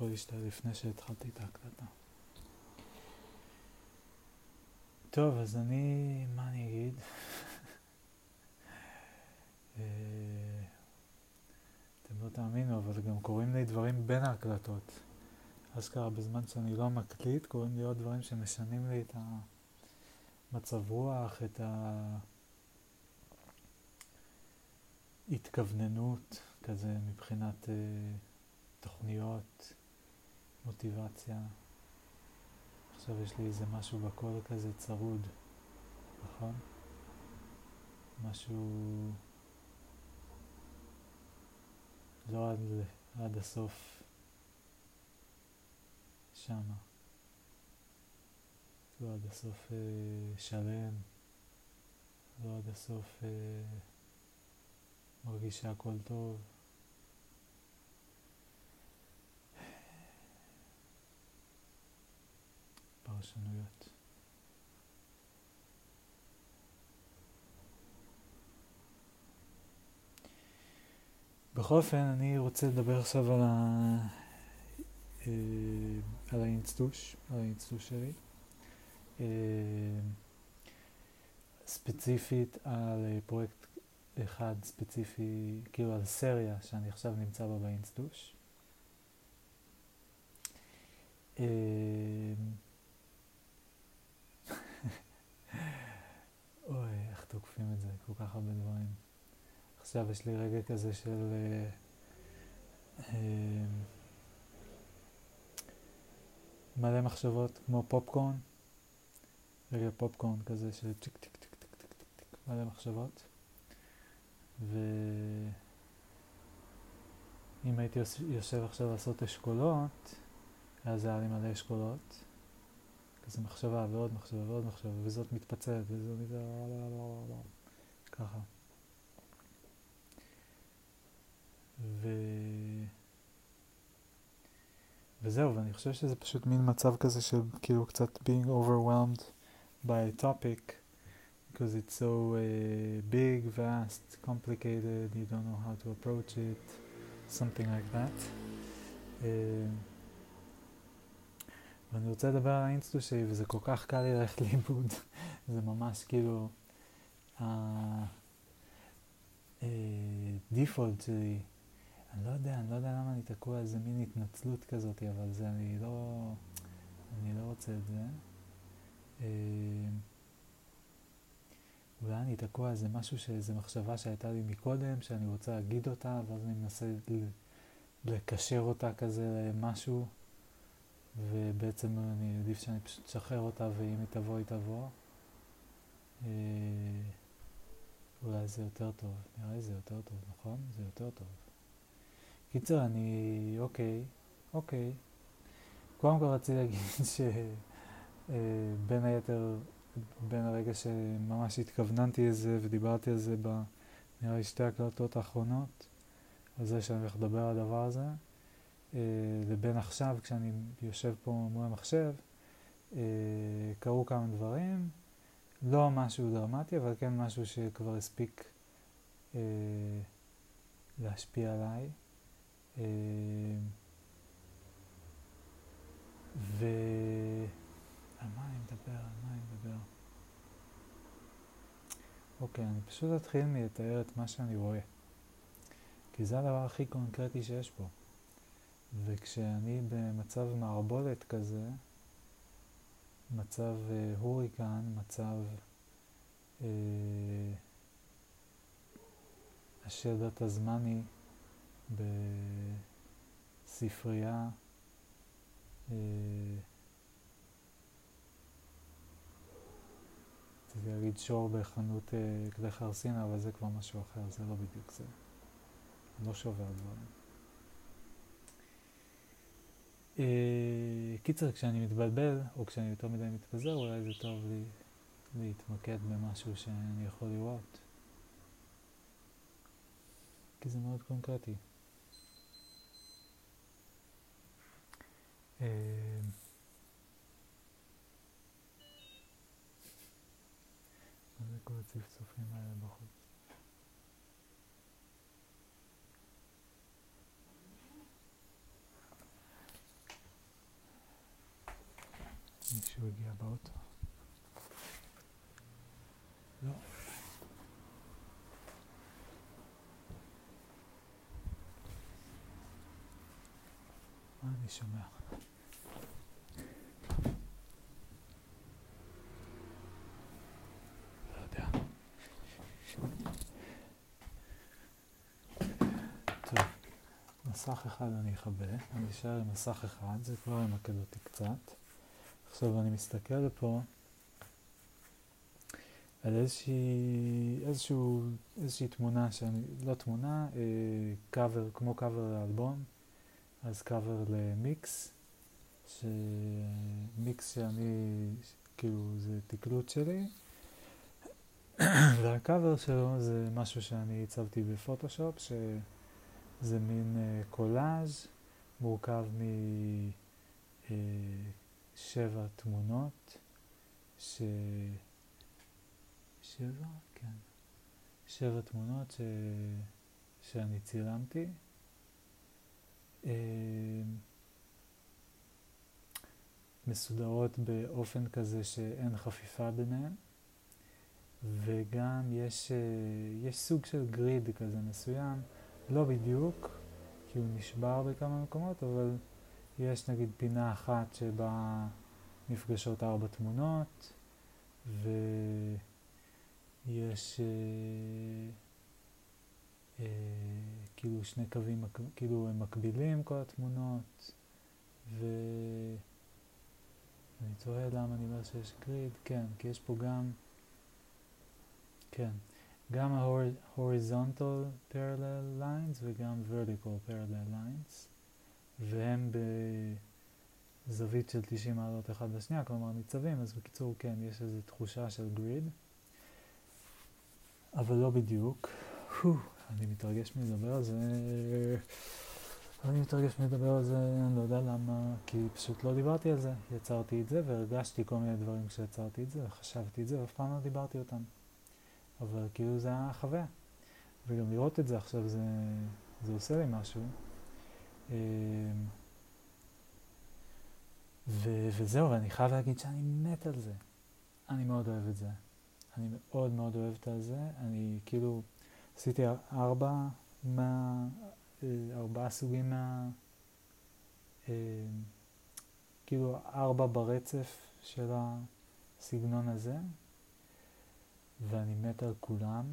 יכול להשתעל לפני שהתחלתי את ההקלטה. טוב, אז אני, מה אני אגיד? אה, אתם לא תאמינו, אבל גם קורים לי דברים בין ההקלטות. אשכרה בזמן שאני לא מקליט, קורים לי עוד דברים שמשנים לי את המצב רוח, את ההתכווננות, כזה מבחינת uh, תוכניות, מוטיבציה. עכשיו יש לי איזה משהו בקול כזה צרוד, נכון? משהו לא עד, עד הסוף שמה. לא עד הסוף אה, שלם, לא עד הסוף אה, מרגיש שהכל טוב. פרשנויות. בכל אופן, אני רוצה לדבר עכשיו על, ה... אה, על האינסטוש, על האינסטוש שלי. אה, ספציפית על אה, פרויקט אחד ספציפי, כאילו על סריה שאני עכשיו נמצא בה באינסטוש. אוי, איך תוקפים את זה, כל כך הרבה דברים. עכשיו יש לי רגע כזה של... אה, אה, מלא מחשבות כמו פופקורן, רגע פופקורן כזה של צ'יק טיק טיק טיק טיק טיק טיק, מלא מחשבות. ואם הייתי יושב עכשיו לעשות אשכולות, אז היה לי מלא אשכולות. כזה מחשבה ועוד מחשבה ועוד מחשבה, וזאת מתפצלת, וזאת מתפצלת, ככה. ו... וזהו, ואני חושב שזה פשוט מין מצב כזה של כאילו קצת being overwhelmed by a topic because it's so uh, big, vast, complicated, you don't know how to approach it, something like that. Uh, ואני רוצה לדבר על האינסטו שלי, וזה כל כך קל לי ללכת לאיבוד. זה ממש כאילו הדיפולט שלי. אני לא יודע, אני לא יודע למה אני תקוע איזה מין התנצלות כזאת, אבל זה, אני לא, אני לא רוצה את זה. אה, אולי אני תקוע איזה משהו, איזה מחשבה שהייתה לי מקודם, שאני רוצה להגיד אותה, ואז אני מנסה לקשר אותה כזה למשהו. ובעצם אני עדיף שאני פשוט אשחרר אותה ואם היא תבוא היא תבוא. אה, אולי זה יותר טוב, נראה לי זה יותר טוב, נכון? זה יותר טוב. קיצר, אני, אוקיי, אוקיי. קודם כל רציתי להגיד שבין אה, היתר, בין הרגע שממש התכווננתי לזה ודיברתי על זה ב... נראה לי שתי הקלטות האחרונות, על זה שאני הולך לדבר על הדבר הזה, לבין עכשיו, כשאני יושב פה מול המחשב, אה, קרו כמה דברים, לא משהו דרמטי, אבל כן משהו שכבר הספיק אה, להשפיע עליי. ו... על מה אני מדבר? על מה אני מדבר? אוקיי, אני פשוט אתחיל מלתאר את מה שאני רואה. כי זה הדבר הכי קונקרטי שיש פה. וכשאני במצב מערבולת כזה, מצב אה, הוריקן, מצב אה, השד הזמני בספרייה, אה, להגיד שור בחנות אה, כלי חרסינה, אבל זה כבר משהו אחר, זה לא בדיוק זה. לא שובר דברים. אה, קיצר, כשאני מתבלבל, או כשאני יותר מדי מתפזר, אולי זה טוב לי להתמקד במשהו שאני יכול לראות. כי זה מאוד קונקרטי. אה, מה זה כל הצפצופים האלה בחוץ? שהוא הגיע באוטו. לא. מה אני שומע? לא מסך אחד אני אכבה, אני אשאר עם מסך אחד, זה כבר ימקד אותי קצת. עכשיו אני מסתכל פה על איזושהי, איזשהו, איזושהי תמונה, שאני, לא תמונה, אה, קאבר, כמו קאבר לאלבום, אז קאבר למיקס, מיקס שאני, כאילו זה תקלוט שלי, והקאבר שלו זה משהו שאני הצבתי בפוטושופ, שזה מין אה, קולאז' מורכב מ... אה, שבע תמונות, ש... שבע? כן. שבע תמונות ש... שאני צילמתי. אה, מסודרות באופן כזה שאין חפיפה ביניהן, וגם יש, אה, יש סוג של גריד כזה מסוים, לא בדיוק, כי הוא נשבר בכמה מקומות, אבל יש נגיד פינה אחת שבה נפגשות ארבע תמונות, ויש אה, אה, כאילו שני קווים, כאילו הם מקבילים כל התמונות, ואני תוהה למה אני אומר שיש גריד, כן, כי יש פה גם, כן, גם ה-horizontal parallel lines וגם vertical parallel lines. והם בזווית של 90 מעלות אחד לשנייה, כלומר ניצבים, אז בקיצור כן, יש איזו תחושה של גריד, אבל לא בדיוק. אני מתרגש מלדבר על זה, אני מתרגש מלדבר על זה, אני לא יודע למה, כי פשוט לא דיברתי על זה, יצרתי את זה והרגשתי כל מיני דברים כשיצרתי את זה, וחשבתי את זה, ואף פעם לא דיברתי אותם. אבל כאילו זה היה חוויה. וגם לראות את זה עכשיו זה, זה עושה לי משהו. אמ, ו- וזהו, ואני חייב להגיד שאני מת על זה. אני מאוד אוהב את זה. אני מאוד מאוד אוהבת על זה. אני כאילו עשיתי ארבע מה... אה, ארבעה סוגים מה... אמ, כאילו ארבע ברצף של הסגנון הזה, ואני מת על כולם.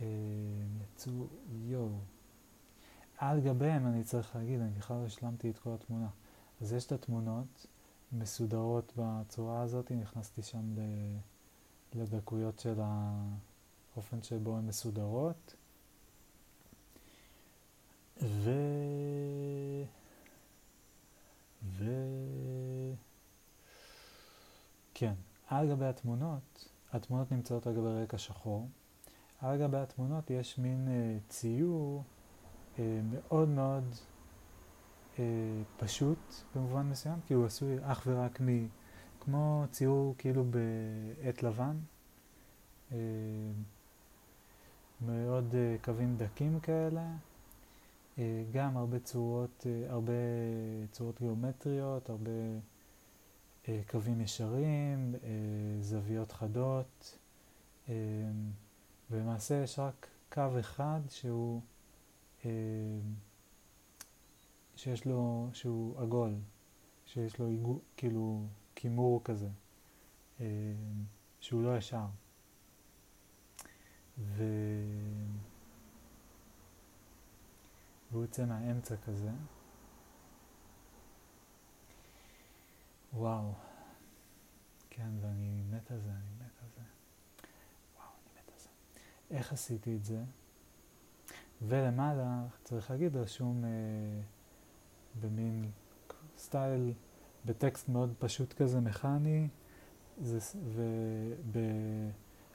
אמ, יצאו, יואו. על גביהם אני צריך להגיד, אני בכלל לא השלמתי את כל התמונה. אז יש את התמונות מסודרות בצורה הזאת, נכנסתי שם לדקויות של האופן שבו הן מסודרות. ו... ו... כן, על גבי התמונות, התמונות נמצאות על גבי רקע שחור. על גבי התמונות יש מין uh, ציור מאוד מאוד אה, פשוט במובן מסוים, כי הוא עשוי אך ורק מ... כמו ציור כאילו בעט לבן, אה, מאוד קווים דקים כאלה, גם הרבה צורות, הרבה צורות גיאומטריות, הרבה קווים ישרים, זוויות חדות, ולמעשה יש רק קו אחד שהוא אה, שיש לו, שהוא עגול, שיש לו איגו, כאילו כימור כזה, אה, שהוא לא ישר. ו... והוא יוצא מהאמצע כזה. וואו. כן, ואני מת על זה, אני מת על זה. וואו, אני מת על זה. איך עשיתי את זה? ולמעלה, צריך להגיד, רשום אה, במין סטייל, בטקסט מאוד פשוט כזה, מכני,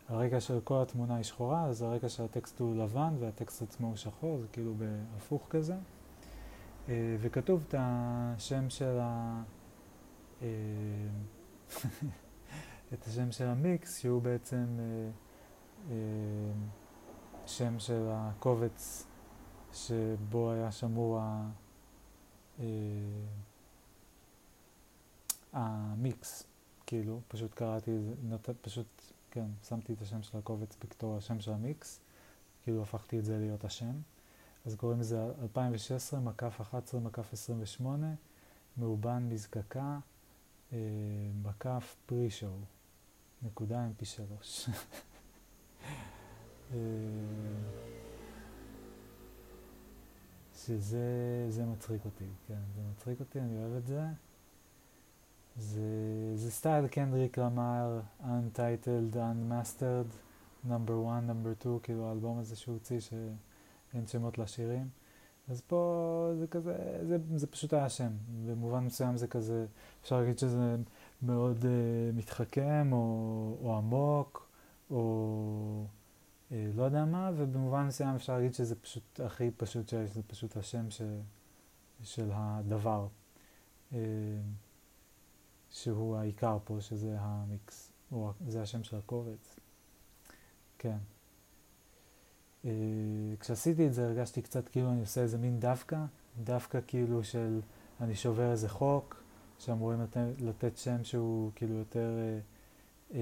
והרקע של כל התמונה היא שחורה, אז הרקע של הטקסט הוא לבן והטקסט עצמו הוא שחור, זה כאילו בהפוך כזה. אה, וכתוב את השם של ה... אה, את השם של המיקס, שהוא בעצם... אה, אה, שם של הקובץ שבו היה שמור ה... אה, המיקס, כאילו, פשוט קראתי, נת, פשוט, כן, שמתי את השם של הקובץ בתור השם של המיקס, כאילו הפכתי את זה להיות השם. אז קוראים לזה 2016, מקף 11, מקף 28, מאובן מזקקה, אה, מקף פרי-שואו, נקודה mp3. אה, שזה מצחיק אותי, כן, זה מצחיק אותי, אני אוהב את זה. זה, זה סטייל קנדריק למר, Untitled, Unmastered, number one, number two, כאילו האלבום הזה שהוא הוציא שאין שמות לשירים. אז פה זה כזה, זה, זה פשוט היה שם. במובן מסוים זה כזה, אפשר להגיד שזה מאוד uh, מתחכם, או, או עמוק, או לא יודע מה, ובמובן מסוים אפשר להגיד שזה פשוט הכי פשוט שיש, זה פשוט השם ש, של הדבר. Uh, שהוא העיקר פה, שזה המיקס, או זה השם של הקובץ. כן. Uh, כשעשיתי את זה הרגשתי קצת כאילו אני עושה איזה מין דווקא, דווקא כאילו של אני שובר איזה חוק, שאמורים לתת, לתת שם שהוא כאילו יותר uh, uh,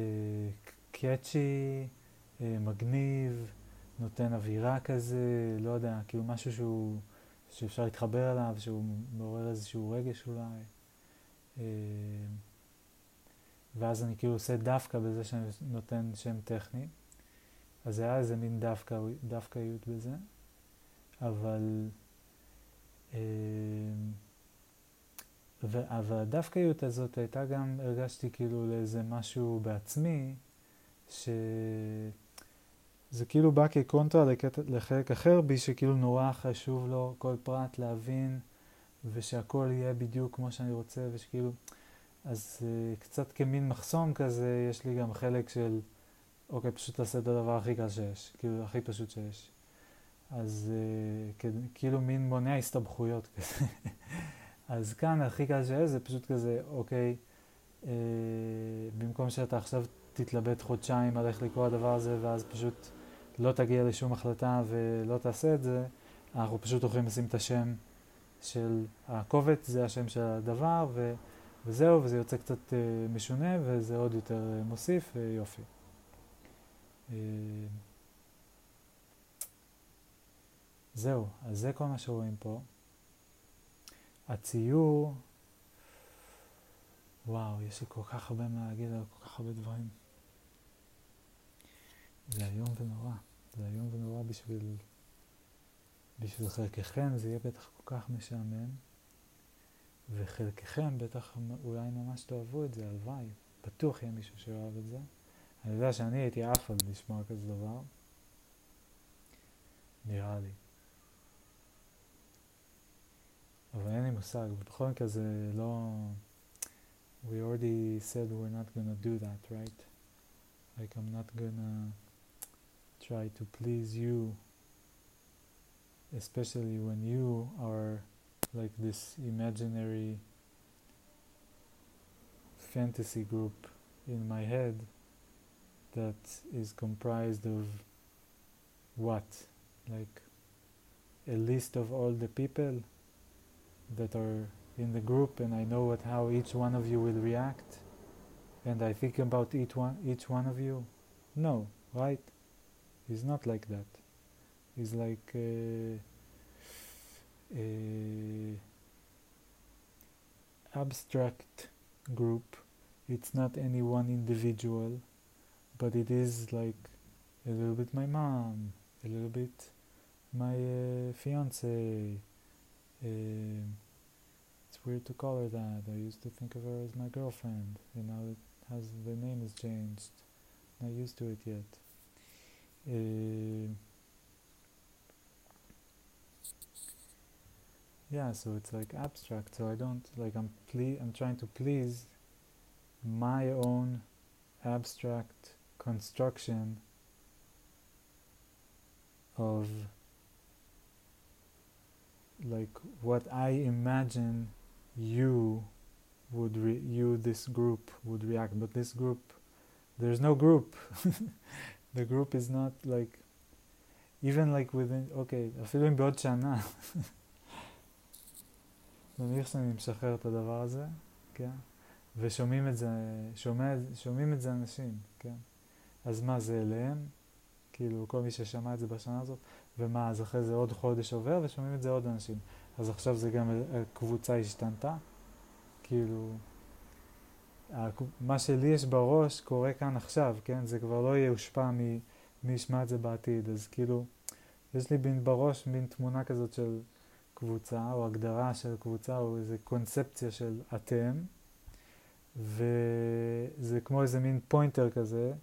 קאצ'י, uh, מגניב, נותן אווירה כזה, לא יודע, כאילו משהו שהוא, שאפשר להתחבר אליו, שהוא מעורר איזשהו רגש אולי. אה, ואז אני כאילו עושה דווקא בזה שאני נותן שם טכני. אז היה איזה מין דווקא, דווקאיות בזה, אבל, אה, אבל הדווקאיות הזאת הייתה גם, הרגשתי כאילו לאיזה משהו בעצמי, שזה כאילו בא כקונטרה לחלק אחר בי, שכאילו נורא חשוב לו כל פרט להבין ושהכול יהיה בדיוק כמו שאני רוצה, ושכאילו, אז uh, קצת כמין מחסום כזה, יש לי גם חלק של, אוקיי, פשוט תעשה את הדבר הכי קל שיש, כאילו, הכי פשוט שיש. אז uh, כאילו מין מונע הסתבכויות כזה. אז כאן הכי קל שיש זה פשוט כזה, אוקיי, uh, במקום שאתה עכשיו תתלבט חודשיים על איך לקרוא הדבר הזה, ואז פשוט לא תגיע לשום החלטה ולא תעשה את זה, אנחנו פשוט הולכים לשים את השם של הקובץ, זה השם של הדבר, ו, וזהו, וזה יוצא קצת uh, משונה, וזה עוד יותר uh, מוסיף, ויופי. Uh, זהו, אז זה כל מה שרואים פה. הציור, וואו, יש לי כל כך הרבה מה להגיד על כל כך הרבה דברים. זה איום ונורא, זה איום ונורא בשביל בשביל חלקכם זה יהיה בטח כל כך משעמם, וחלקכם בטח אולי ממש תאהבו את זה, הלוואי. בטוח יהיה מישהו שאוהב את זה. אני יודע שאני הייתי עף על לשמוע כזה דבר. נראה לי. אבל אין לי מושג, בכל מקרה זה לא... We already said we're not gonna do that, right? Like I'm not gonna try to please you especially when you are like this imaginary fantasy group in my head that is comprised of what? Like a list of all the people that are in the group and I know what how each one of you will react and I think about each one each one of you? No, right? It's not like that. It's like a, a abstract group. It's not any one individual, but it is like a little bit my mom, a little bit my uh, fiance. Uh, it's weird to call her that. I used to think of her as my girlfriend, and now it has the name has changed. Not used to it yet. Uh, yeah so it's like abstract so i don't like i'm ple- i'm trying to please my own abstract construction of like what i imagine you would you this group would react but this group there's no group the group is not like even like within okay אפילו אם בעוד שנה נניח שאני משחרר את הדבר הזה, כן? ושומעים את זה, שומע, שומעים את זה אנשים, כן? אז מה זה אליהם? כאילו, כל מי ששמע את זה בשנה הזאת, ומה, אז אחרי זה עוד חודש עובר ושומעים את זה עוד אנשים. אז עכשיו זה גם, הקבוצה השתנתה? כאילו, מה שלי יש בראש קורה כאן עכשיו, כן? זה כבר לא יושפע מי ישמע את זה בעתיד. אז כאילו, יש לי בין בראש מין תמונה כזאת של קבוצה, או הגדרה של קבוצה, או איזו קונספציה של אתם, וזה כמו איזה מין פוינטר כזה,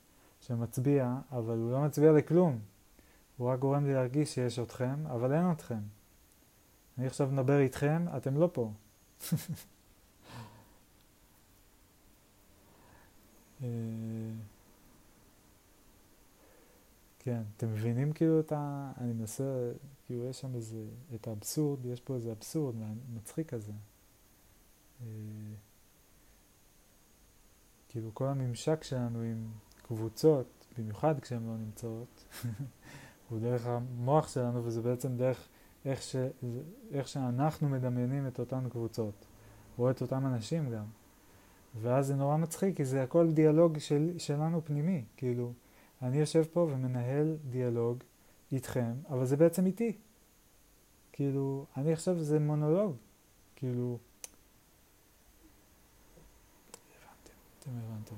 שמצביע, אבל הוא לא מצביע לכלום. הוא רק גורם לי להרגיש שיש אתכם, אבל אין אתכם. אני עכשיו מדבר איתכם, אתם לא פה. כן, אתם מבינים כאילו את ה... אני מנסה, כאילו יש שם איזה, את האבסורד, יש פה איזה אבסורד מצחיק כזה. אה, כאילו כל הממשק שלנו עם קבוצות, במיוחד כשהן לא נמצאות, הוא דרך המוח שלנו וזה בעצם דרך איך, ש, איך שאנחנו מדמיינים את אותן קבוצות, או את אותם אנשים גם. ואז זה נורא מצחיק, כי זה הכל דיאלוג של, שלנו פנימי, כאילו, אני יושב פה ומנהל דיאלוג איתכם, אבל זה בעצם איתי. כאילו, אני עכשיו זה מונולוג, כאילו, הבנתם, אתם הבנתם,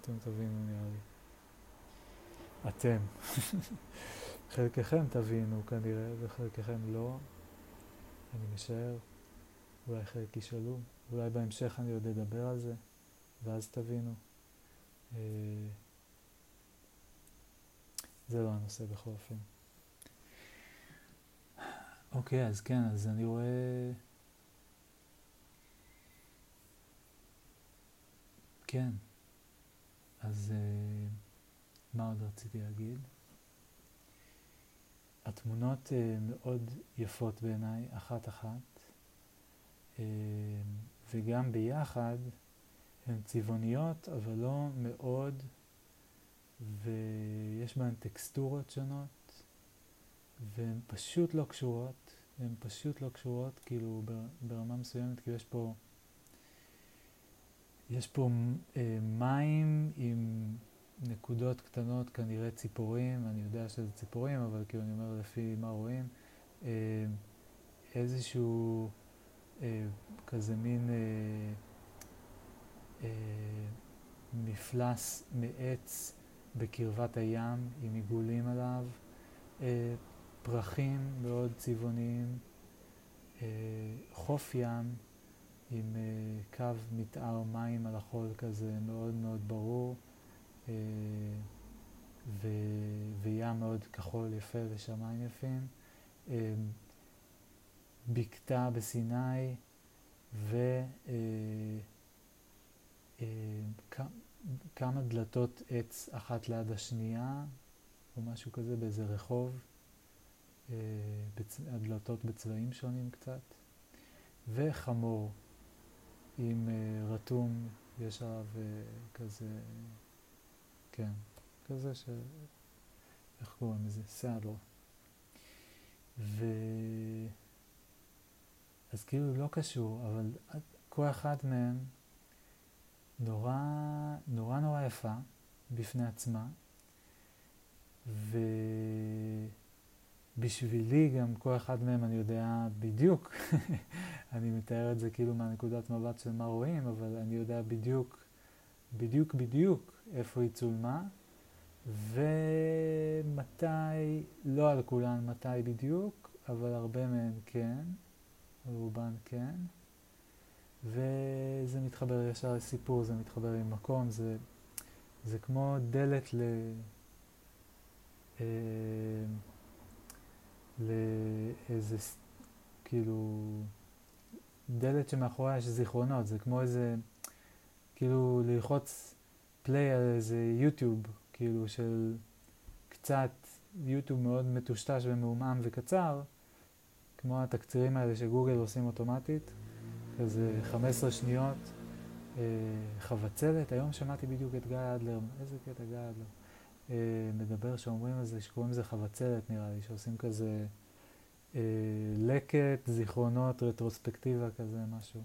אתם תבינו נראה לי. אתם. חלקכם תבינו כנראה, וחלקכם לא. אני משער. אולי חלק ישאלו, אולי בהמשך אני עוד אדבר על זה, ואז תבינו. אה, זה לא הנושא בכל אופן. אוקיי, אז כן, אז אני רואה... כן. אז uh, מה עוד רציתי להגיד? התמונות uh, מאוד יפות בעיניי, אחת-אחת, וגם ביחד הן צבעוניות, אבל לא מאוד ויש בהן טקסטורות שונות, והן פשוט לא קשורות, הן פשוט לא קשורות, כאילו ברמה מסוימת, כאילו יש פה, יש פה אה, מים עם נקודות קטנות, כנראה ציפורים, אני יודע שזה ציפורים, אבל כאילו אני אומר לפי מה רואים, אה, איזשהו אה, כזה מין אה, אה, מפלס מעץ בקרבת הים עם עיגולים עליו, אה, פרחים מאוד צבעוניים, אה, חוף ים עם אה, קו מתאר מים על החול כזה מאוד מאוד ברור, אה, ו, וים מאוד כחול יפה ושמיים יפים, אה, בקתה בסיני ו... אה, אה, דלתות עץ אחת ליד השנייה, או משהו כזה באיזה רחוב, אה. הדלתות בצבעים שונים קצת, וחמור עם רתום, יש עליו כזה, כן, כזה ש... איך קוראים לזה? סאדו. ו... אז כאילו לא קשור, אבל כל אחת מהן נורא, נורא נורא יפה בפני עצמה, ובשבילי גם כל אחד מהם אני יודע בדיוק, אני מתאר את זה כאילו מהנקודת מבט של מה רואים, אבל אני יודע בדיוק, בדיוק בדיוק איפה היא צולמה, ומתי, לא על כולן מתי בדיוק, אבל הרבה מהן כן, רובן כן. וזה מתחבר ישר לסיפור, זה מתחבר עם מקום, זה, זה כמו דלת ל... אה, לאיזה, כאילו, דלת שמאחוריה יש זיכרונות, זה כמו איזה, כאילו ללחוץ פליי על איזה יוטיוב, כאילו של קצת יוטיוב מאוד מטושטש ומעומעם וקצר, כמו התקצירים האלה שגוגל עושים אוטומטית. כזה 15 שניות, אה, חבצלת. היום שמעתי בדיוק את גיא אדלר, איזה קטע גיא אדלר, אה, מדבר שאומרים על זה, שקוראים לזה חבצלת נראה לי, שעושים כזה אה, לקט, זיכרונות, רטרוספקטיבה כזה, משהו.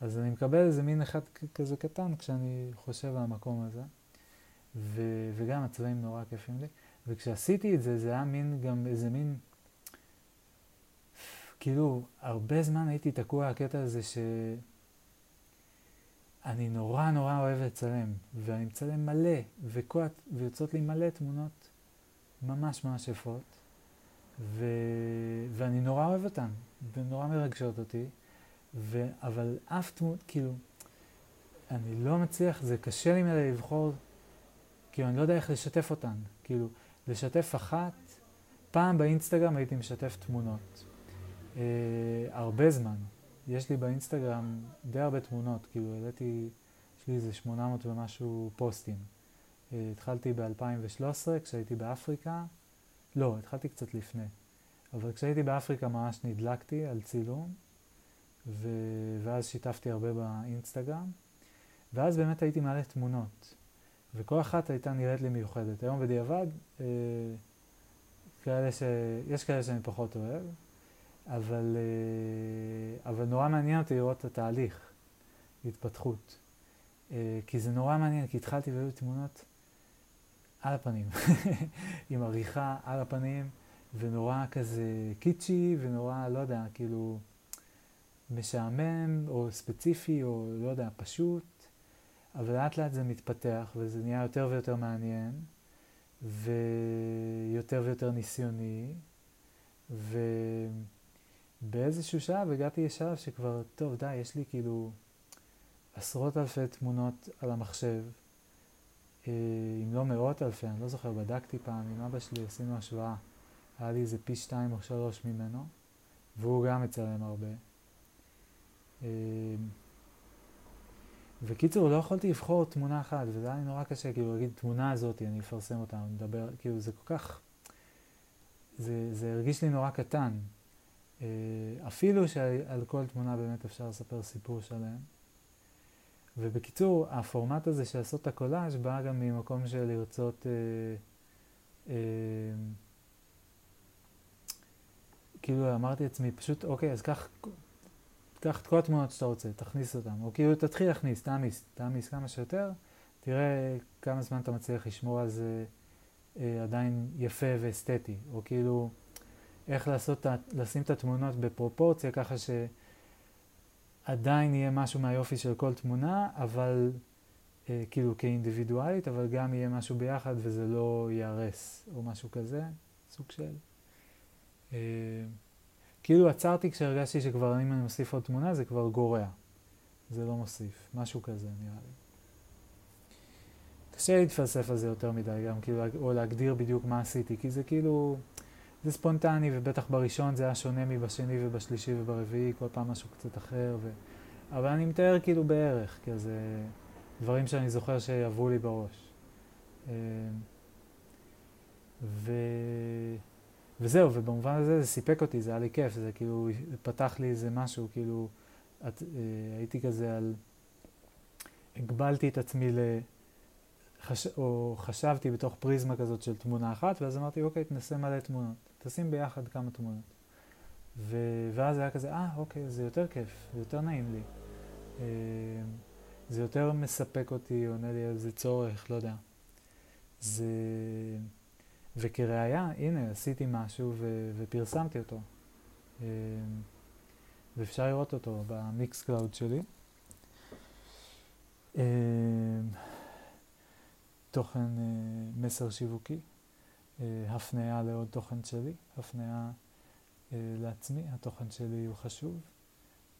אז אני מקבל איזה מין אחד כזה קטן כשאני חושב על המקום הזה, ו, וגם הצבעים נורא כיפים לי. וכשעשיתי את זה, זה היה מין, גם איזה מין, כאילו, הרבה זמן הייתי תקוע הקטע הזה ש... אני נורא נורא אוהב לצלם, ואני מצלם מלא, וכל, ויוצאות לי מלא תמונות ממש ממש יפות, ו... ואני נורא אוהב אותן, ונורא מרגשות אותי, ו... אבל אף תמות, כאילו, אני לא מצליח, זה קשה לי מלא לבחור, כאילו, אני לא יודע איך לשתף אותן, כאילו, לשתף אחת, פעם באינסטגרם הייתי משתף תמונות, אה, הרבה זמן. יש לי באינסטגרם די הרבה תמונות, כאילו העליתי, יש לי איזה 800 ומשהו פוסטים. Uh, התחלתי ב-2013 כשהייתי באפריקה, לא, התחלתי קצת לפני, אבל כשהייתי באפריקה ממש נדלקתי על צילום, ו... ואז שיתפתי הרבה באינסטגרם, ואז באמת הייתי מעלה תמונות, וכל אחת הייתה נראית לי מיוחדת. היום בדיעבד, uh, כאלה ש... יש כאלה שאני פחות אוהב, אבל, אה, אבל נורא מעניין אותי לראות את התהליך, התפתחות. אה, כי זה נורא מעניין, כי התחלתי והיו תמונות על הפנים, עם עריכה על הפנים, ונורא כזה קיצ'י, ונורא, לא יודע, כאילו, משעמם, או ספציפי, או לא יודע, פשוט, אבל לאט לאט זה מתפתח, וזה נהיה יותר ויותר מעניין, ויותר ויותר ניסיוני, ו... באיזשהו שלב הגעתי לשלב שכבר, טוב, די, יש לי כאילו עשרות אלפי תמונות על המחשב, אה, אם לא מאות אלפי, אני לא זוכר, בדקתי פעם עם אבא שלי, עשינו השוואה. היה לי איזה פי שתיים או שלוש ממנו, והוא גם מצלם הרבה. אה, וקיצור, לא יכולתי לבחור תמונה אחת, וזה היה לי נורא קשה, כאילו, להגיד, תמונה הזאת, אני אפרסם אותה, אני מדבר, כאילו, זה כל כך, זה, זה הרגיש לי נורא קטן. אה, אפילו שעל כל תמונה באמת אפשר לספר סיפור שלם. ובקיצור, הפורמט הזה של לעשות את הקולאז' בא גם ממקום של לרצות, אה, אה, כאילו אמרתי לעצמי, פשוט, אוקיי, אז קח, קח את כל התמונות שאתה רוצה, תכניס אותן, או כאילו תתחיל להכניס, תעמיס, תעמיס כמה שיותר, תראה כמה זמן אתה מצליח לשמור על זה אה, עדיין יפה ואסתטי, או כאילו... איך לעשות, לשים את התמונות בפרופורציה ככה שעדיין יהיה משהו מהיופי של כל תמונה, אבל אה, כאילו כאינדיבידואלית, אבל גם יהיה משהו ביחד וזה לא ייהרס או משהו כזה, סוג של... אה, כאילו עצרתי כשהרגשתי שכבר אם אני מוסיף עוד תמונה זה כבר גורע, זה לא מוסיף, משהו כזה נראה לי. קשה להתפלסף על זה יותר מדי גם, כאילו, או להגדיר בדיוק מה עשיתי, כי זה כאילו... זה ספונטני, ובטח בראשון זה היה שונה מבשני ובשלישי וברביעי, כל פעם משהו קצת אחר, ו... אבל אני מתאר כאילו בערך, כי זה דברים שאני זוכר שיעברו לי בראש. אמ, ו... וזהו, ובמובן הזה זה סיפק אותי, זה היה לי כיף, זה כאילו פתח לי איזה משהו, כאילו, את, אה, הייתי כזה על... הגבלתי את עצמי ל... חש... או חשבתי בתוך פריזמה כזאת של תמונה אחת, ואז אמרתי, אוקיי, תנסה מלא תמונות. תשים ביחד כמה תמונות. ו... ואז היה כזה, אה, אוקיי, זה יותר כיף, זה יותר נעים לי. אה, זה יותר מספק אותי, עונה לי על זה צורך, לא יודע. זה... וכראיה, הנה, עשיתי משהו ו... ופרסמתי אותו. אה, ואפשר לראות אותו ב Mixcloud שלי. אה, תוכן מסר שיווקי. אה, הפניה לעוד תוכן שלי, הפניה אה, לעצמי, התוכן שלי הוא חשוב.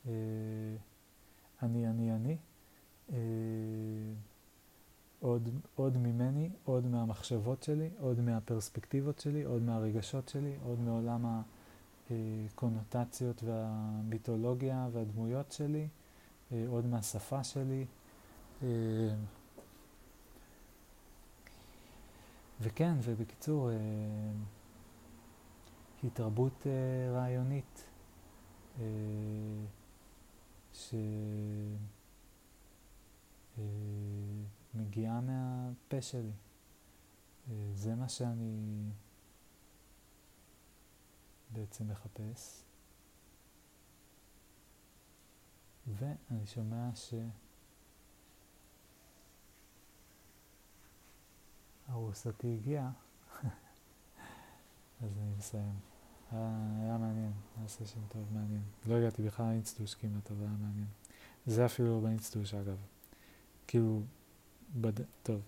אה, אני, אני, אני. עוד, עוד ממני, עוד מהמחשבות שלי, עוד מהפרספקטיבות שלי, עוד מהרגשות שלי, עוד מעולם הקונוטציות והמיתולוגיה והדמויות שלי, עוד מהשפה שלי. וכן, ובקיצור, אה, היא תרבות אה, רעיונית אה, שמגיעה מהפה שלי. זה מה שאני בעצם מחפש. ואני שומע ש... ארוסתי הגיעה, אז אני מסיים. היה, היה מעניין, היה סשן טוב, מעניין. לא הגעתי בכלל לאינסטוש כמעט, אבל היה מעניין. זה אפילו לא באינסטוש אגב. כאילו, בד... טוב.